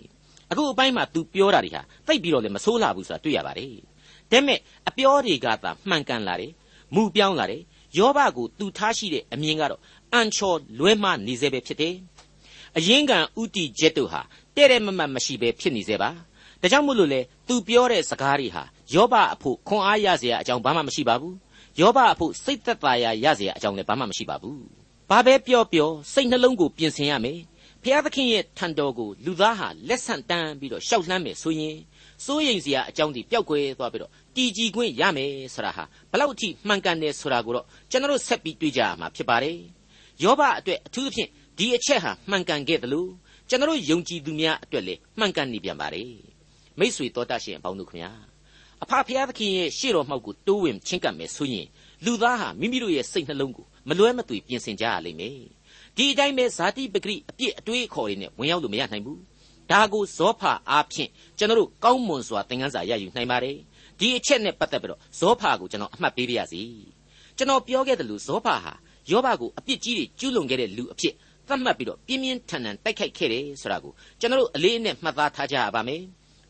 အခုအပိုင်းမှာ तू ပြောတာတွေဟာသိပ်ပြီးတော့လည်းမဆိုးလာဘူးဆိုတာတွေ့ရပါတယ်ဒါပေမဲ့အပြောတွေကသာမှန်ကန်လာတယ်မူပြောင်းလာတယ်ယောဘကို तू ထားရှိတဲ့အမြင်ကတော့အန်ချော်လွဲမနေစေပဲဖြစ်တယ်အရင်ကဥတီချက်တို့ဟာ တဲ့တဲ့မမတ်မရှိဘဲဖြစ်နေစေပါဒါကြောင့်မို့လို့လေသူပြောတဲ့စကားတွေဟာယောဘအဖို့ခွန်အားရစရာအကြောင်းဘာမှမရှိပါဘူးယောဘအဖို့စိတ်သက်သာရာရစရာအကြောင်းလည်းဘာမှမရှိပါဘူးဘာပဲပြောပြောစိတ်နှလုံးကိုပြင်ဆင်ရမယ်ဖျားသခင်ရဲ့ထံတော်ကိုလူသားဟာလက်ဆန့်တန်းပြီးတော့ရှောက်လှမ်းမယ်ဆိုရင်စိုးရိမ်စရာအကြောင်းတွေပျောက်ကွယ်သွားပြီးတော့တည်ကြည်ခွင့်ရမယ်ဆိုတာဟာဘလောက်အထိမှန်ကန်တယ်ဆိုတာကိုတော့ကျွန်တော်ဆက်ပြီးတွေ့ကြရမှာဖြစ်ပါတယ်ယောဘအတွက်အထူးသဖြင့်ဒီအချက်ဟာမှန်ကန်ခဲ့တယ်လို့ ကျွန်တော်ယုံကြည်သူများအတွက်လည်းမှန်ကန်နေပြန်ပါတယ်မိษွေတော်တတ်ရှင်အပေါင်းတို့ခင်ဗျာအဖဖျားသခင်ရဲ့ရှေ့တော်မှောက်ကိုတိုးဝင်ချင်းကပ်မယ်ဆိုရင်လူသားဟာမိမိတို့ရဲ့စိတ်နှလုံးကိုမလွဲမသွေပြင်ဆင်ကြရလိမ့်မယ်ဒီအတိုင်းပဲဇာတိပဂရိအပြစ်အတွေးအခေါ်တွေနဲ့ဝင်ရောက်လို့မရနိုင်ဘူးဒါကိုဇောဖာအားဖြင့်ကျွန်တော်တို့ကောင်းမွန်စွာသင်ခန်းစာရယူနိုင်ပါတယ်ဒီအချက်နဲ့ပတ်သက်ပြီးတော့ဇောဖာကိုကျွန်တော်အမှတ်ပေးပါရစေကျွန်တော်ပြောခဲ့တယ်လို့ဇောဖာဟာယောဘကိုအပြစ်ကြီးတွေကျူးလွန်ခဲ့တဲ့လူအဖြစ်သ တ်မှတ်ပြီးတော့ပြင်းပြင်းထန်ထန်တိုက်ခိုက်ခဲ့တယ်ဆိုတာကိုကျွန်တော်တို့အလေးအနက်မှတ်သားထားကြရပါမယ်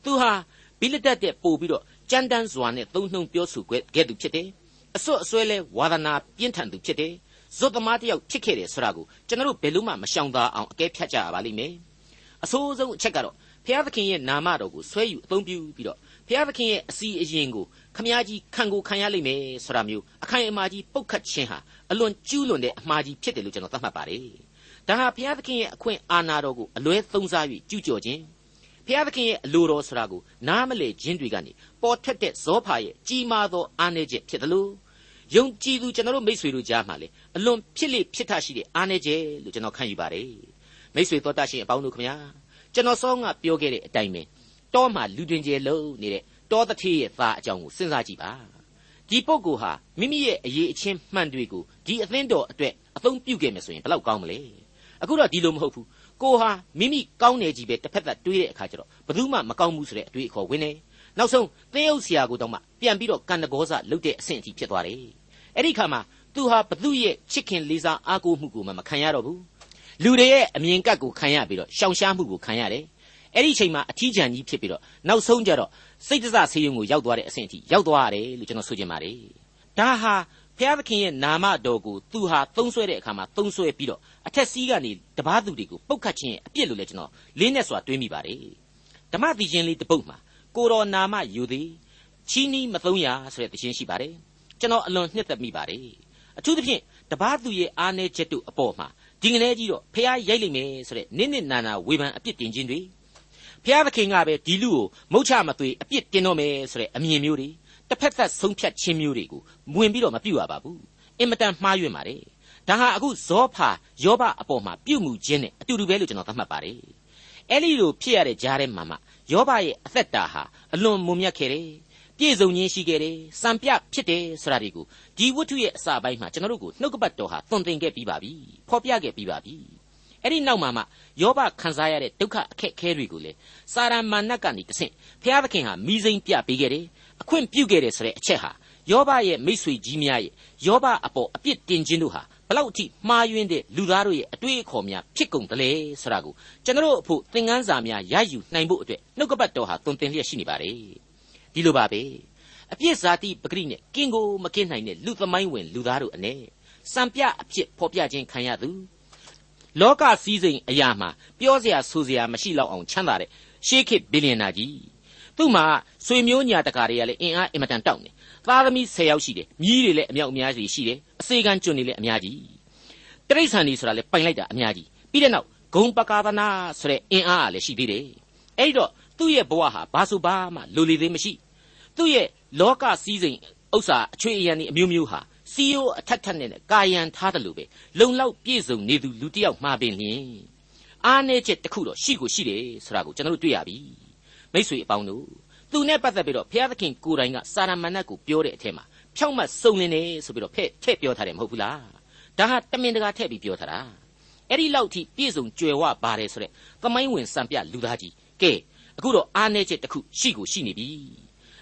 သူဟာဘိလဒတ်တဲ့ပို့ပြီးတော့ကြမ်းတမ်းစွာနဲ့သုံးနှုံပြောဆိုခဲ့သူဖြစ်တယ်အစွတ်အစွဲလဲဝါဒနာပြင်းထန်သူဖြစ်တယ်ဇွတ်သမားတယောက်ဖြစ်ခဲ့တယ်ဆိုတာကိုကျွန်တော်တို့ဘယ်လို့မှမရှောင်သာအောင်အကဲဖြတ်ကြရပါလိမ့်မယ်အဆိုးဆုံးအချက်ကတော့ဖျားသခင်ရဲ့နာမတော်ကိုဆွဲယူအသုံးပြုပြီးတော့ဖျားသခင်ရဲ့အစီအရင်ကိုခမည်းကြီးခံကိုခံရလိမ့်မယ်ဆိုတာမျိုးအခိုင်အမာကြီးပုတ်ခတ်ခြင်းဟာအလွန်ကျူးလွန်တဲ့အမှားကြီးဖြစ်တယ်လို့ကျွန်တော်သတ်မှတ်ပါတယ် ဒါဟာဘုရားသခင်ရဲ့အခွင့်အာဏာတော်ကိုအလွဲသုံးစား၍ကျူးကျော်ခြင်းဘုရားသခင်ရဲ့အလိုတော်ဆိုတာကိုနားမလည်ခြင်းတွေကနေပေါ်ထွက်တဲ့ဇောဖာရဲ့ကြီးမားသောအားနည်းချက်ဖြစ်တယ်လို့ယုံကြည်သူကျွန်တော်တို့မိษွေတို့ကြားမှာလေအလွန်ဖြစ်လိဖြစ်ထရှိတဲ့အားနည်းချက်လို့ကျွန်တော်ခံယူပါတယ်မိษွေတော်တတ်ရှင်အပေါင်းတို့ခမညာကျွန်တော်စောကပြောခဲ့တဲ့အတိုင်းပဲတောမှာလူတွင်ကျယ်လုံးနေတဲ့တောတထေးရဲ့သားအကြောင်းကိုစဉ်းစားကြည့်ပါဒီပုဂ္ဂိုလ်ဟာမိမိရဲ့အရေးအချင်းမှန်တွေကိုဒီအသင်းတော်အတွက်အသုံးပြုခဲ့မယ်ဆိုရင်ဘယ်လောက်ကောင်းမလဲ အခုတော့ဒီလိုမဟုတ်ဘူးကိုဟာမိမိကောင်းနေကြီးပဲတစ်ဖက်သက်တွေးတဲ့အခါကျတော့ဘယ်သူမှမကောင်းဘူးဆိုတဲ့အတွေးအခေါ်ဝင်နေနောက်ဆုံးသင်းအုပ်ဆရာကိုတော့မှပြန်ပြီးတော့ကန်တကောစလုတ်တဲ့အဆင့်အထိဖြစ်သွားတယ်အဲ့ဒီခါမှာသူဟာဘသူရဲ့ချစ်ခင်လေးစားအားကိုးမှုကိုမှမခံရတော့ဘူးလူတွေရဲ့အမြင်ကပ်ကိုခံရပြီးတော့ရှောင်ရှားမှုကိုခံရတယ်အဲ့ဒီချိန်မှာအထီးကျန်ကြီးဖြစ်ပြီးတော့နောက်ဆုံးကြတော့စိတ်တစဆေးရုံကိုရောက်သွားတဲ့အဆင့်အထိရောက်သွားရတယ်လို့ကျွန်တော်ဆိုချင်ပါတယ်ဒါဟာ ဖျားသခင်ရဲ့နာမတော်ကိုသူဟာသုံးဆွဲတဲ့အခါမှာသုံးဆွဲပြီးတော့အထက်စီးကနေတပားသူတွေကိုပုတ်ခတ်ခြင်းရဲ့အပြစ်လို့လည်းကျွန်တော်လေးနဲ့စွာတွေးမိပါတယ်ဓမ္မတိချင်းလေးတစ်ပုတ်မှာကိုတော်နာမယူသည်ချီးနီးမသုံးရဆိုတဲ့တခြင်းရှိပါတယ်ကျွန်တော်အလွန်နှစ်သက်မိပါတယ်အထူးသဖြင့်တပားသူရဲ့အားနည်းချက်တို့အပေါ်မှာဒီငနေ့ကြီးတော့ဖះရိုက်လိုက်မယ်ဆိုတဲ့နစ်နစ်နာနာဝေဖန်အပြစ်တင်ခြင်းတွေဖះသခင်ကပဲဒီလူကိုမုတ်ချမသွေအပြစ်တင်တော့မယ်ဆိုတဲ့အမြင်မျိုးတွေ တစ်ဖက်သက်ဆုံးဖြတ်ခြင်းမျိုးတွေကိုဝင်ပြီးတော့မပြုတ်ရပါဘူးအင်မတန်မှားယွင်းပါတယ်ဒါဟာအခုဇောဖာယောဘအပေါ်မှာပြုတ်မှုခြင်းနဲ့အတူတူပဲလို့ကျွန်တော်သတ်မှတ်ပါတယ်အဲ့ဒီလိုဖြစ်ရတဲ့ကြားထဲမှာမှယောဘရဲ့အသက်တာဟာအလွန်မုံမြတ်ခဲ့တယ်ပြည့်စုံခြင်းရှိခဲ့တယ်စံပြဖြစ်တယ်ဆိုတာတွေကိုဒီဝတ္ထုရဲ့အစပိုင်းမှာကျွန်တော်တို့ကိုနှုတ်ကပတ်တော်ဟာသွန်သင်ခဲ့ပြီးပါပြီဖော်ပြခဲ့ပြီးပါပြီအဲ့ဒီနောက်မှာမှယောဘခံစားရတဲ့ဒုက္ခအခက်အခဲတွေကိုလေစာရမဏတ်ကနေတဆင့်ဘုရားသခင်ဟာမိစိမ့်ပြပေးခဲ့တယ် အခွင့်ပြုခဲ့တယ်ဆိုတဲ့အချက်ဟာယောဘရဲ့မိษွေကြီးများရဲ့ယောဘအပေါ်အပြစ်တင်ခြင်းတို့ဟာဘလောက်အထိမှားယွင်းတဲ့လူသားတို့ရဲ့အတွေ့အခေါ်များဖြစ်ကုန်တယ်လဲဆိုတာကိုကျွန်တော်အဖို့သင်ခန်းစာများရယူနိုင်ဖို့အတွက်နှုတ်ကပတ်တော်ဟာတွင်တင်လျက်ရှိနေပါတယ်ဒီလိုပါပဲအပြစ်ဇာတိပဂရိနဲ့ကင်းကိုမကင်းနိုင်တဲ့လူသမိုင်းဝင်လူသားတို့အနေစံပြအဖြစ်ဖော်ပြခြင်းခံရသူလောကစည်းစိမ်အရာမှာပြောစရာဆိုစရာမရှိတော့အောင်ချမ်းသာတဲ့ရှေးခေတ်ဘီလီယံနာကြီး သူ့မှာဆွေမျိုးညာတကာတွေကလည်းအင်အားအင်မတန်တောက်နေသားသမီး10ယောက်ရှိတယ်မြီးတွေလည်းအမြောက်အများကြီးရှိတယ်အစေခံကျွန်းတွေလည်းအများကြီးတိရစ္ဆာန်တွေဆိုတာလည်းပိုင်လိုက်တာအများကြီးပြီးတဲ့နောက်ဂုံပကာသနာဆိုတဲ့အင်အားကလည်းရှိသေးတယ်အဲ့ဒီတော့သူ့ရဲ့ဘဝဟာဘာဆိုဘာမှလိုလေသေးမရှိသူ့ရဲ့လောကစည်းစိမ်ဥစ္စာအချွေအရန်ဒီအမျိုးမျိုးဟာစီယိုအထက်ထက်နဲ့ကာယံထားတယ်လို့ပဲလုံလောက်ပြည့်စုံနေသူလူတစ်ယောက်မှာပင်လျင်အားနည်းချက်တစ်ခုတော့ရှိကိုရှိတယ်ဆိုတာကိုကျွန်တော်တို့တွေ့ရပြီ မိษွေအပေါင်းတို့သူနဲ့ပတ်သက်ပြီးတော့ဘုရားသခင်ကိုယ်တိုင်ကစာရမဏတ်ကိုပြောတဲ့အထက်မှာဖြောက်မှတ်စုံလင်နေဆိုပြီးတော့ဖဲ့ထည့်ပြောထားတယ်မဟုတ်ဘူးလားဒါဟာတမင်တကာထည့်ပြီးပြောထားတာအဲ့ဒီလောက်ထိပြည့်စုံကြွယ်ဝပါတယ်ဆိုတဲ့သမိုင်းဝင်စံပြလူသားကြီးကဲအခုတော့အားနည်းချက်တစ်ခုရှိကိုရှိနေပြီ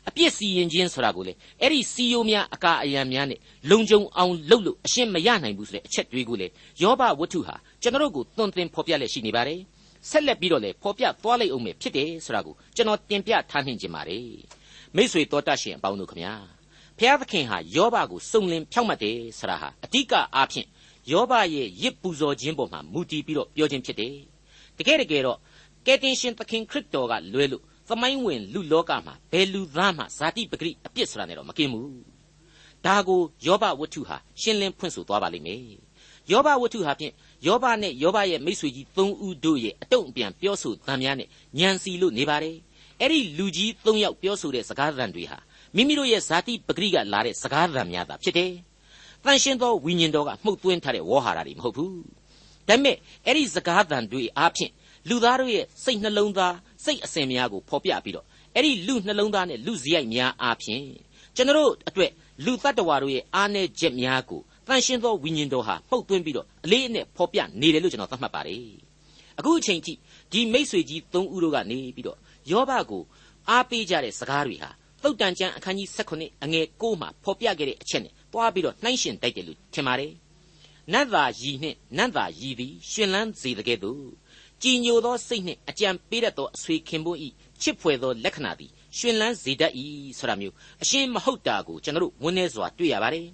အပြစ်စီရင်ခြင်းဆိုတာကိုလေအဲ့ဒီစီယိုများအကာအယံများနဲ့လုံခြုံအောင်လုပ်လို့အရှင်းမရနိုင်ဘူးဆိုတဲ့အချက်တွေကိုလေယောဘဝတ္ထုဟာကျွန်တော်တို့ကိုသွန်သင်ဖော်ပြလက်ရှိနေပါတယ် ဆက်လက်ပြီးတော့လေဖော်ပြသွားလိုက်အောင်မယ်ဖြစ်တယ်ဆိုတာကိုကျွန်တော်တင်ပြထားနှင်ခြင်းပါတယ်မိษွေတော်တတ်ရှင်အပေါင်းတို့ခမညာဘုရားသခင်ဟာယောဘကိုစုံလင်ဖြောက်မှတ်တယ်ဆိုတာဟာအဓိကအားဖြင့်ယောဘရဲ့ရစ်ပူဇော်ခြင်းပေါ်မှာမူတည်ပြီးတော့ပြောခြင်းဖြစ်တယ်တကယ်တကယ်တော့ကယ်တင်ရှင်သခင်ခရစ်တော်ကလွဲလို့သမိုင်းဝင်လူလောကမှာဘယ်လူသားမှဇာတိပဂရိအပြစ်ဆိုတာနဲ့တော့မကင်းဘူးဒါကိုယောဘဝတ္ထုဟာရှင်းလင်းဖွင့်ဆိုသွားပါလိမ့်မယ်ယောဘဝတ္ထုဟာဖြင့် ယောဘနဲ့ယောဘရဲ့မိတ်ဆွေကြီး၃ဦးတို့ရဲ့အတုံ့အပြန်ပြောဆိုသံများနဲ့ညံစီလို့နေပါတယ်အဲ့ဒီလူကြီး၃ယောက်ပြောဆိုတဲ့စကားသံတွေဟာမိမိတို့ရဲ့ဇာတိပဂရိကလာတဲ့စကားသံများသာဖြစ်တယ်တန်ရှင်းသောဝိညာဉ်တော်ကမှုတ်သွင်းထားတဲ့ဝေါ်ဟာရတွေမဟုတ်ဘူးဒါပေမဲ့အဲ့ဒီစကားသံတွေအားဖြင့်လူသားတို့ရဲ့စိတ်နှလုံးသားစိတ်အစဉ်များကိုဖော်ပြပြီးတော့အဲ့ဒီလူနှလုံးသားနဲ့လူစရိုက်များအားဖြင့်ကျွန်တော်အတွက်လူတ attva တို့ရဲ့အားနည်းချက်များကို တန်ရှင်းသောဝိညာဉ်တော်ဟာပုတ်သွင်းပြီးတော့အလေးအနက်ဖော်ပြနေတယ်လို့ကျွန်တော်သတ်မှတ်ပါတယ်အခုအချိန်ထိဒီမိษွေကြီး၃ဦးတို့ကနေပြီးတော့ယောဘကိုအားပေးကြတဲ့စကားတွေဟာသုတ်တန်ကျမ်းအခန်းကြီး16အငယ်6မှာဖော်ပြခဲ့တဲ့အချက်နဲ့တွားပြီးတော့နှိုင်းရှင်တိုက်တယ်လို့ထင်ပါတယ်နတ်သာရည်နှင့်နတ်သာရည်သည်ရှင်လန်းစေတကဲ့သို့ကြည်ညိုသောစိတ်နှင့်အကြံပေးတတ်သောအဆွေခင်ပွန်းဤချစ်ဖွယ်သောလက္ခဏာသည်ရှင်လန်းစေတတ်၏ဆိုတာမျိုးအရှင်းမဟုတ်တာကိုကျွန်တော်တို့ဝန်းနေစွာတွေ့ရပါတယ်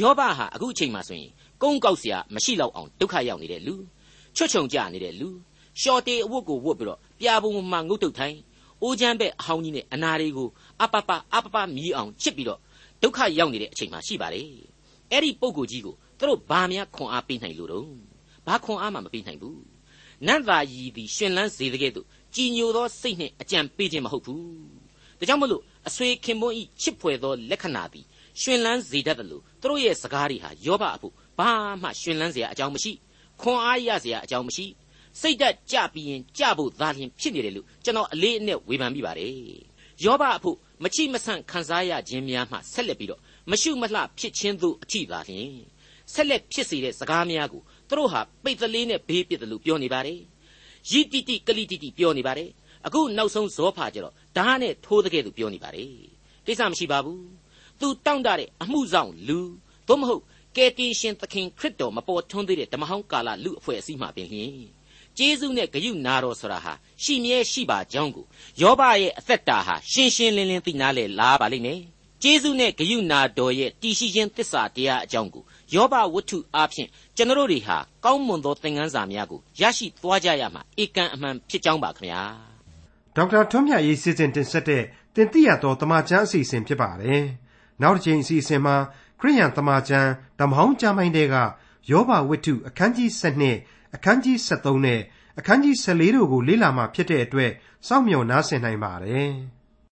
ယောဘဟာအခုအချိန်မှဆိုရင်ကုန်းကောက်เสียမရှိတော့အောင်ဒုက္ခရောက်နေတဲ့လူချွတ်ချုံကြနေတဲ့လူရှော်တေအဝတ်ကိုဝတ်ပြီးတော့ပြာပုံမှငုတ်တုတ်ထိုင်အိုးချမ်းပဲအဟောင်းကြီးနဲ့အနာတွေကိုအပပအပပမြည်အောင်ချစ်ပြီးတော့ဒုက္ခရောက်နေတဲ့အချိန်မှရှိပါလေအဲ့ဒီပုံကိုကြီးကိုသူတို့ဘာများခွန်အားပေးနိုင်လို့တော့ဘ ဘာခွန်အားမှမပေးနိုင်ဘူးနတ်သာရည်သည်ရှင်လန်းစေတဲ့ကဲ့သို့ကြည်ညိုသောစိတ်နှင့်အကြံပေးခြင်းမဟုတ်ဘူးဒါကြောင့်မလို့အဆွေခင်ပွန်းဤချစ်ဖွယ်သောလက္ခဏာသည် ရှင်လန်းစေတတ်တယ်လို့သူတို့ရဲ့စကားတွေဟာယောဘအဖို့ဘာမှရှင်လန်းစရာအကြောင်းမရှိခွန်အားရစရာအကြောင်းမရှိစိတ်ဓာတ်ကြပြီးရင်ကြဖို့သာလျှင်ဖြစ်နေတယ်လို့ကျွန်တော်အလေးအနက်ဝေဖန်မိပါတယ်ယောဘအဖို့မချိမဆန့်ခံစားရခြင်းများမှဆက်လက်ပြီးတော့မရှုမလှဖြစ်ခြင်းသို့အထိသာလျှင်ဆက်လက်ဖြစ်စေတဲ့စကားများကိုသူတို့ဟာပိတ်သလေးနဲ့ဘေးပစ်တယ်လို့ပြောနေပါတယ်ယိတိတိကလိတိတိပြောနေပါတယ်အခုနောက်ဆုံးဇောဖာကျတော့ဓာတ်နဲ့ထိုးတဲ့ကဲ့သို့ပြောနေပါတယ်ကိစ္စမရှိပါဘူး သူတောင့်တတဲ့အမှုဆောင်လူသို့မဟုတ်ကယ်တင်ရှင်သခင်ခရစ်တော်မပေါ်ထွန်းသေးတဲ့ဓမ္မဟောင်းကာလလူအဖွဲ့အစည်းမှာပင်လျှင်ကျေးဇူးနဲ့ဂရုနာတော်ဆိုတာဟာရှိမြဲရှိပါကြောင်းကိုယောဘရဲ့အသက်တာဟာရှင်းရှင်းလင်းလင်းသိနာလေလာပါလိမ့်မယ်ကျေးဇူးနဲ့ဂရုနာတော်ရဲ့တည်ရှိခြင်းသစ္စာတရားအကြောင်းကိုယောဘဝတ္ထုအားဖြင့်ကျွန်တော်တို့တွေဟာကောင်းမွန်သောသင်ခန်းစာများကိုရရှိသွားကြရမှာဧကန်အမှန်ဖြစ်ကြောင်းပါခင်ဗျာဒေါက်တာထွန်းမြတ်ရေးစီစဉ်တင်ဆက်တဲ့တင်ပြရသောတမချန်းအစီအစဉ်ဖြစ်ပါတယ် နောက်တစ်ချိန်အစီအစဉ်မှာခရိယန်တမချန်းဓမ္မဟောင်းကျမ်းပိုင်းတွေကယောဘဝတ္ထုအခန်းကြီး7အခန်းကြီး73နဲ့အခန်းကြီး14တို့ကိုလေ့လာမှဖြစ်တဲ့အတွက်စောင့်မျှော်နားဆင်နိုင်ပါတယ်။